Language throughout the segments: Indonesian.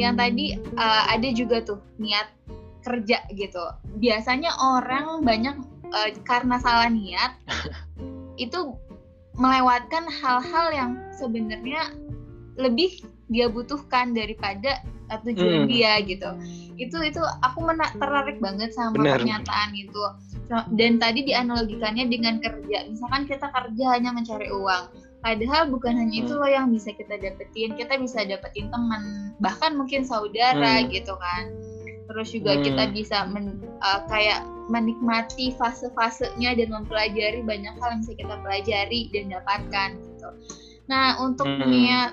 yang tadi uh, ada juga tuh niat kerja gitu. Biasanya orang banyak uh, karena salah niat itu melewatkan hal-hal yang sebenarnya lebih dia butuhkan daripada tujuan hmm. dia gitu. Itu itu aku mena- tertarik banget sama Bener. pernyataan itu. Dan tadi dianalogikannya dengan kerja. Misalkan kita kerja hanya mencari uang. Padahal bukan hanya itu hmm. loh yang bisa kita dapetin. Kita bisa dapetin teman, bahkan mungkin saudara hmm. gitu kan. Terus juga hmm. kita bisa men, uh, kayak menikmati fase-fasenya dan mempelajari banyak hal yang bisa kita pelajari dan dapatkan gitu. Nah, untuk hmm. niat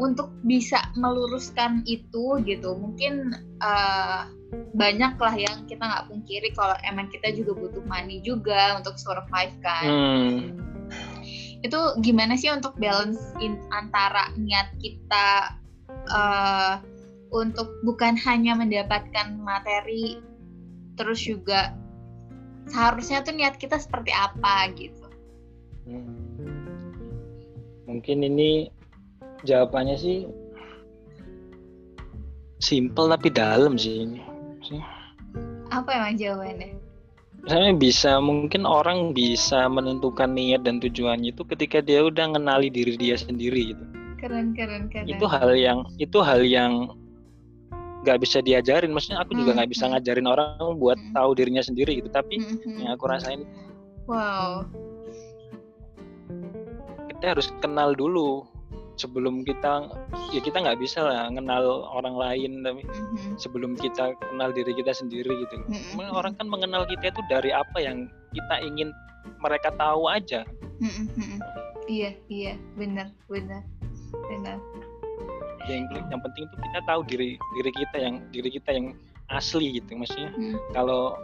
untuk bisa meluruskan itu gitu mungkin uh, banyak lah yang kita nggak pungkiri kalau emang kita juga butuh money juga untuk survive kan hmm. Itu gimana sih untuk balance in antara niat kita uh, untuk bukan hanya mendapatkan materi terus juga seharusnya tuh niat kita seperti apa gitu hmm. mungkin ini jawabannya sih simple tapi dalam sih ini. Apa emang jawabannya? Misalnya bisa mungkin orang bisa menentukan niat dan tujuannya itu ketika dia udah ngenali diri dia sendiri gitu. Keren keren keren. Itu hal yang itu hal yang nggak bisa diajarin. Maksudnya aku juga nggak hmm, bisa hmm. ngajarin orang buat hmm. tahu dirinya sendiri gitu. Tapi hmm. yang aku rasain. Wow. Kita harus kenal dulu sebelum kita ya kita nggak bisa lah kenal orang lain tapi mm-hmm. sebelum kita kenal diri kita sendiri gitu mm-hmm. orang kan mengenal kita itu dari apa yang kita ingin mereka tahu aja mm-hmm. iya iya benar benar benar yang yang penting itu kita tahu diri diri kita yang diri kita yang asli gitu maksudnya mm. kalau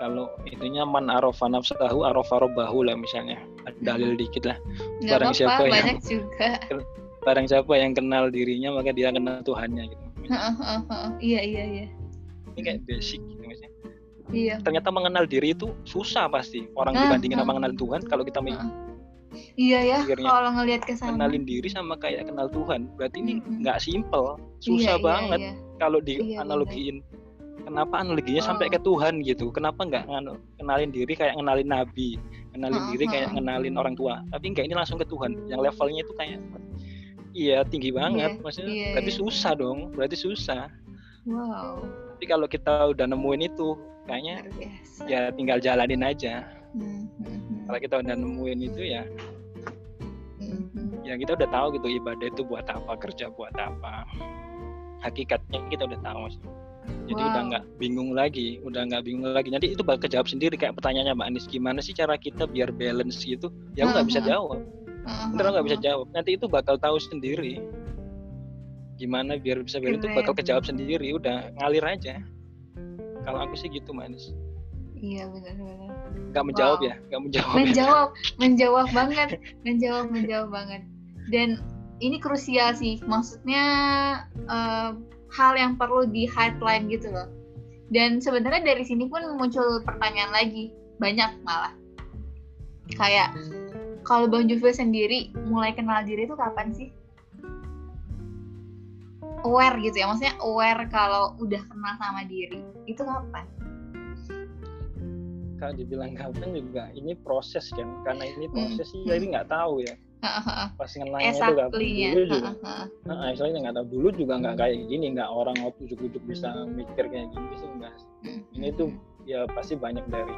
kalau itunya man arofa nafsahu arofa robahu lah misalnya dalil dikit lah Nggak barang apa, siapa yang juga. barang siapa yang kenal dirinya maka dia kenal Tuhannya gitu iya iya iya ini kayak basic gitu misalnya iya ternyata mengenal diri itu susah pasti orang uh, dibandingin uh, sama mengenal Tuhan kalau kita uh, Iya ya, kalau ngelihat ke sana. Kenalin diri sama kayak kenal Tuhan. Berarti ini nggak mm -hmm. simple, susah iya, iya banget iya, iya. kalau dianalogiin. Iya, kenapa analoginya oh. sampai ke Tuhan gitu? Kenapa nggak kenalin diri kayak kenalin nabi? Kenalin diri kayak kenalin orang tua. Tapi nggak ini langsung ke Tuhan. Yang levelnya itu kayak iya tinggi banget. Yeah, maksudnya yeah, berarti yeah. susah dong berarti susah. Wow. Tapi kalau kita udah nemuin itu kayaknya ya tinggal jalanin aja. Mm -hmm. kalau kita udah nemuin itu ya mm -hmm. ya kita udah tahu gitu ibadah itu buat apa kerja buat apa. Hakikatnya kita udah tahu maksudnya jadi wow. udah nggak bingung lagi udah nggak bingung lagi. Nanti itu bakal kejawab sendiri kayak pertanyaannya mbak Anis gimana sih cara kita biar balance gitu? Ya aku nggak bisa jawab. Beneran nggak bisa jawab. Nanti itu bakal tahu sendiri. Gimana biar bisa balance itu bakal kejawab sendiri. Udah ngalir aja. Kalau aku sih gitu mbak Anis iya benar-benar nggak menjawab wow. ya? Nggak menjawab menjawab menjawab banget. Menjawab menjawab banget. Dan ini krusial sih. Maksudnya uh, hal yang perlu di highlight gitu loh. Dan sebenarnya dari sini pun muncul pertanyaan lagi, banyak malah. Kayak kalau Bang Juve sendiri mulai kenal diri itu kapan sih? Aware gitu ya, maksudnya aware kalau udah kenal sama diri, itu kapan? Kalau dibilang kapan juga ini proses kan, karena ini hmm, proses sih jadi hmm. nggak tahu ya pas exactly, itu gak dulu juga. Nah, istilahnya nggak tahu dulu juga nggak kayak gini nggak orang ujuk-ujuk bisa mikir kayak gini sih enggak ini tuh ya pasti banyak dari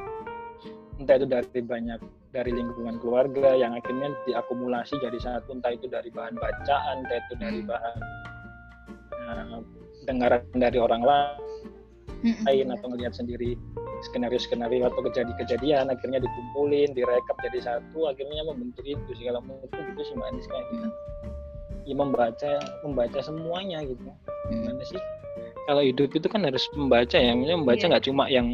entah itu dari banyak dari lingkungan keluarga yang akhirnya diakumulasi jadi satu entah itu dari bahan bacaan entah itu dari bahan uh, dengaran dari orang lain atau ngelihat sendiri skenario-skenario atau kejadian-kejadian akhirnya dikumpulin, direkap jadi satu, akhirnya membentuk itu sih kalau menurutku gitu sih Mbak Anis kayak gitu. Ya membaca membaca semuanya gitu. Gimana sih? Kalau hidup itu kan harus membaca ya, misalnya membaca iya. nggak yeah. cuma yang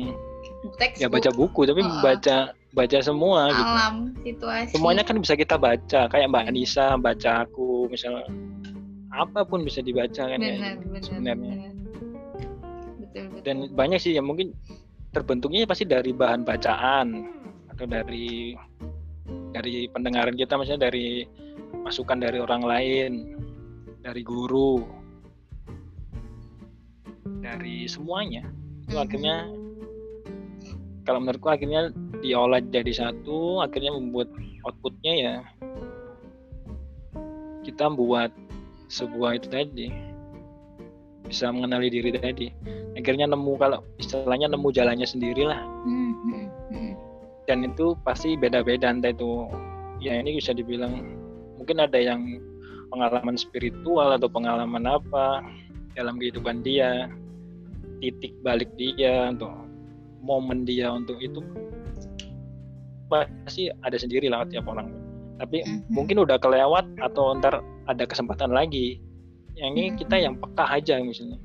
Text ya baca buku tapi membaca baca semua gitu. Alam, gitu. situasi. Semuanya kan bisa kita baca, kayak Mbak Anissa baca aku misalnya apa pun bisa dibaca kan benar, ya benar, sebenarnya. Benar. Betul, betul. Dan banyak sih yang mungkin terbentuknya pasti dari bahan bacaan atau dari dari pendengaran kita maksudnya dari masukan dari orang lain dari guru dari semuanya itu hmm. akhirnya kalau menurutku akhirnya diolah jadi satu akhirnya membuat outputnya ya kita buat sebuah itu tadi bisa mengenali diri tadi. Akhirnya nemu kalau istilahnya nemu jalannya sendiri lah hmm, hmm, hmm. dan itu pasti beda-beda entah itu ya ini bisa dibilang mungkin ada yang pengalaman spiritual atau pengalaman apa dalam kehidupan dia titik balik dia untuk momen dia untuk itu pasti ada sendiri lah tiap orang. Tapi mungkin udah kelewat atau ntar ada kesempatan lagi yang ini kita yang peka aja misalnya.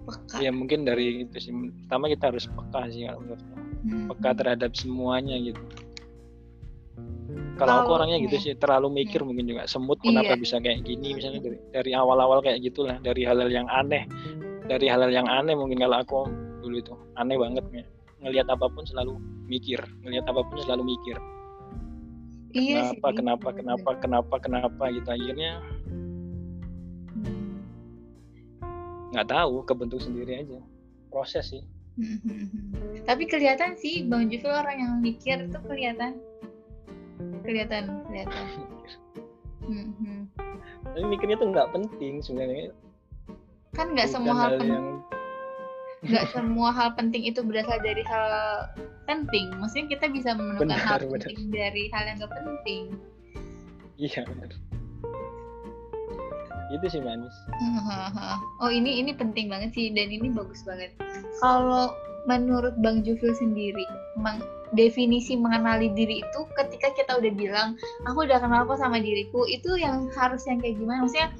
Peka. ya mungkin dari itu sih. Pertama kita harus peka sih kalau menurutku mm-hmm. peka terhadap semuanya gitu. Kalau aku orangnya gitu sih terlalu mikir mungkin juga. Semut kenapa iya. bisa kayak gini misalnya dari dari awal-awal kayak gitulah. Dari hal-hal yang aneh. Dari hal-hal yang aneh mungkin kalau aku dulu itu. Aneh banget ya ngelihat apa pun selalu mikir. Ngelihat apa pun selalu mikir. Iya kenapa sih. kenapa kenapa kenapa kenapa gitu. Akhirnya nggak tahu kebentuk sendiri aja proses sih tapi kelihatan sih bang Jufil orang yang mikir itu kelihatan kelihatan kelihatan tapi mikirnya tuh nggak penting sebenarnya kan nggak semua hal penting yang nggak semua hal penting itu berasal dari hal penting. Maksudnya kita bisa menemukan benar, hal benar. penting dari hal yang gak penting. Iya benar. Itu sih manis. oh ini ini penting banget sih dan ini bagus banget. Kalau menurut Bang Jufil sendiri, Bang definisi mengenali diri itu ketika kita udah bilang aku udah kenal kok sama diriku itu yang harus yang kayak gimana? Maksudnya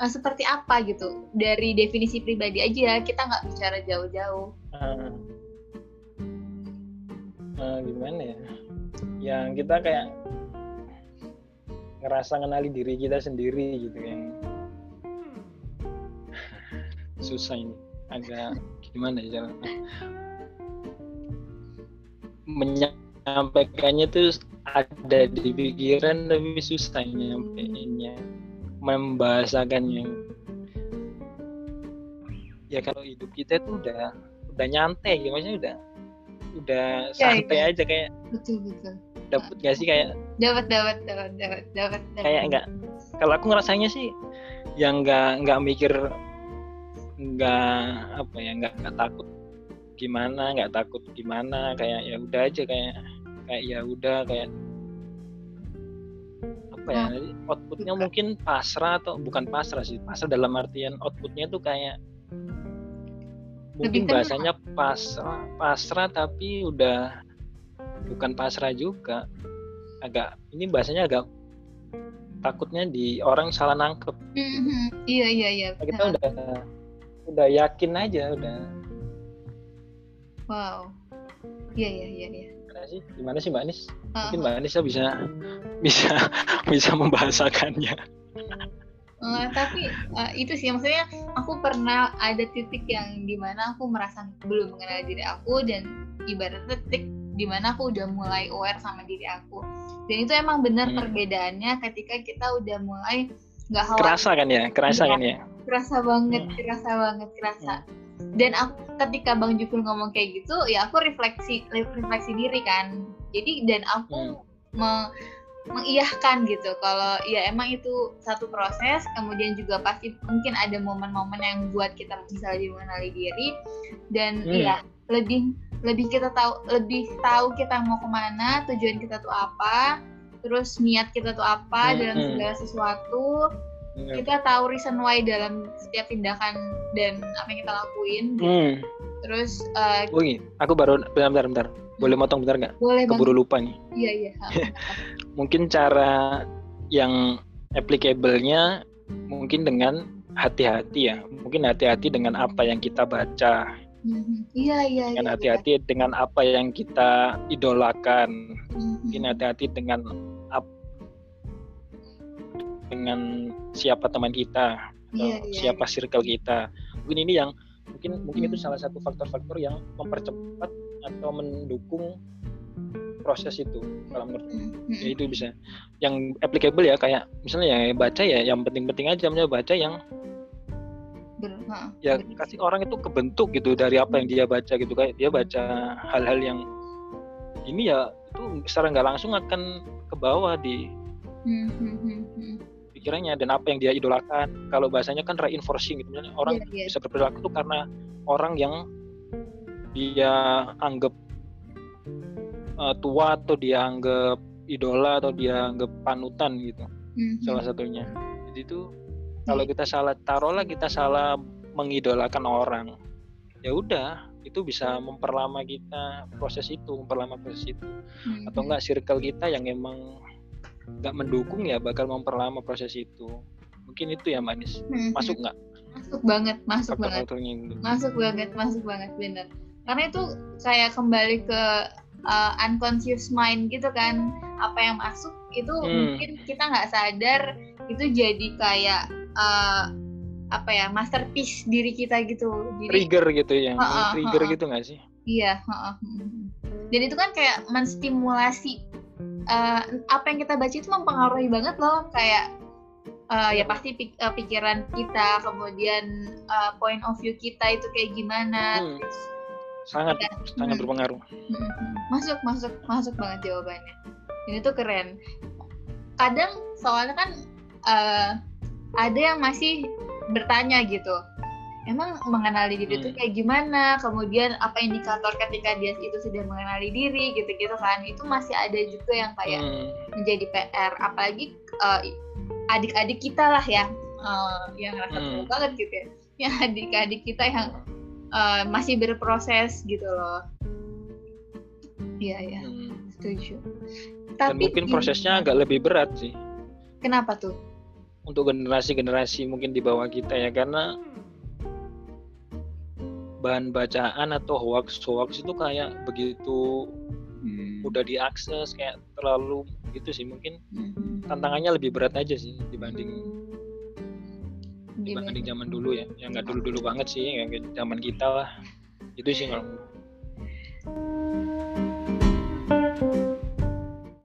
uh, seperti apa gitu dari definisi pribadi aja kita nggak bicara jauh-jauh uh, uh, gimana ya yang kita kayak ngerasa kenali diri kita sendiri gitu yang susah ini. Agak gimana ya menyampaikannya tuh ada di pikiran tapi susah nyampeinnya membahasakannya. Ya kalau hidup kita itu udah udah nyantai gitu maksudnya udah udah ya, santai ya. aja kayak betul betul. Dapat gak sih kayak dapat dapat dapat dapat dapat kayak enggak kalau aku ngerasanya sih yang nggak nggak mikir nggak apa ya nggak nggak takut gimana nggak takut gimana kayak ya udah aja kayak kayak ya udah kayak apa ya nah, outputnya mungkin pasrah atau bukan pasrah sih pasrah dalam artian outputnya itu kayak mungkin bahasanya pasrah pasrah tapi udah bukan pasrah juga. Agak ini bahasanya agak takutnya di orang salah nangkep. Mm-hmm. iya iya iya kita udah udah yakin aja udah. Wow. Iya iya iya iya. Sih? Gimana sih mbak Anis? Uh, mungkin mbak Anis bisa bisa bisa membahasakannya. Uh, tapi uh, itu sih. Maksudnya aku pernah ada titik yang di mana aku merasa belum mengenal diri aku dan ibarat titik di mana aku udah mulai aware sama diri aku. Dan itu emang benar hmm. perbedaannya ketika kita udah mulai nggak khawatir kerasa kan ya? Kerasa ya, kan ya? Kerasa banget hmm. kerasa banget kerasa. Hmm. Dan aku ketika bang Jufil ngomong kayak gitu ya aku refleksi refleksi diri kan. Jadi dan aku hmm. me, mengiyahkan gitu kalau ya emang itu satu proses. Kemudian juga pasti mungkin ada momen-momen yang buat kita bisa lebih mengenali diri. Dan hmm. ya lebih lebih kita tahu lebih tahu kita mau ke mana tujuan kita tuh apa terus niat kita tuh apa hmm. dalam hmm. segala sesuatu yeah. kita tahu reason why dalam setiap tindakan dan apa yang kita lakuin hmm. terus uh, oh, aku baru bentar bentar, bentar. boleh hmm. motong bentar nggak boleh keburu lupa nih iya iya mungkin cara yang applicable-nya mungkin dengan hati-hati ya mungkin hati-hati dengan apa yang kita baca hmm. Iya iya. Dengan iya. hati-hati iya. dengan apa yang kita idolakan. Mm-hmm. Mungkin hati-hati dengan dengan siapa teman kita atau yeah, yeah, siapa yeah. circle kita. Mungkin ini yang mungkin mungkin itu salah satu faktor-faktor yang mempercepat atau mendukung proses itu kalau menurut ya itu bisa. Yang applicable ya kayak misalnya ya baca ya yang penting-penting aja misalnya baca yang ber, ha, ya kasih orang itu kebentuk gitu dari apa yang dia baca gitu kayak dia baca hal-hal yang ini ya itu secara nggak langsung akan ke bawah di hmm, hmm, hmm, hmm. Pikirannya dan apa yang dia idolakan kalau bahasanya kan reinforcing gitu orang yeah, yeah. bisa berperilaku itu karena orang yang dia anggap uh, tua atau dia anggap idola atau dia anggap panutan gitu mm-hmm. salah satunya jadi itu kalau kita salah taruhlah kita salah mengidolakan orang ya udah itu bisa memperlama kita proses itu memperlama proses itu mm-hmm. atau enggak circle kita yang emang nggak mendukung ya bakal memperlama proses itu. Mungkin itu ya manis. Mm-hmm. masuk nggak? Masuk banget masuk banget. masuk banget masuk banget bener. Karena itu kayak kembali ke uh, unconscious mind gitu kan. Apa yang masuk itu hmm. mungkin kita nggak sadar itu jadi kayak uh, apa ya masterpiece diri kita gitu. Jadi, trigger gitu ya uh, uh, trigger uh, uh, gitu nggak sih? Iya uh, uh. dan itu kan kayak menstimulasi uh, apa yang kita baca itu mempengaruhi banget loh kayak uh, ya pasti pik uh, pikiran kita kemudian uh, point of view kita itu kayak gimana hmm. terus sangat ya. sangat hmm. berpengaruh masuk masuk masuk banget jawabannya ini tuh keren kadang soalnya kan uh, ada yang masih bertanya gitu emang mengenali diri itu hmm. kayak gimana? Kemudian apa indikator ketika dia itu sudah mengenali diri gitu-gitu kan. Itu masih ada juga yang kayak hmm. menjadi PR apalagi uh, adik-adik kita lah ya uh, yang rasa hmm. banget gitu ya. Yang adik-adik kita yang uh, masih berproses gitu loh. Iya ya hmm. setuju. Dan Tapi mungkin prosesnya agak lebih berat sih. Kenapa tuh? Untuk generasi-generasi mungkin di bawah kita ya karena bahan bacaan atau hoax hoax itu kayak begitu hmm. mudah diakses kayak terlalu gitu sih mungkin hmm. tantangannya lebih berat aja sih dibanding dibanding zaman dulu ya yang nggak dulu dulu banget sih yang zaman kita lah itu sih kalau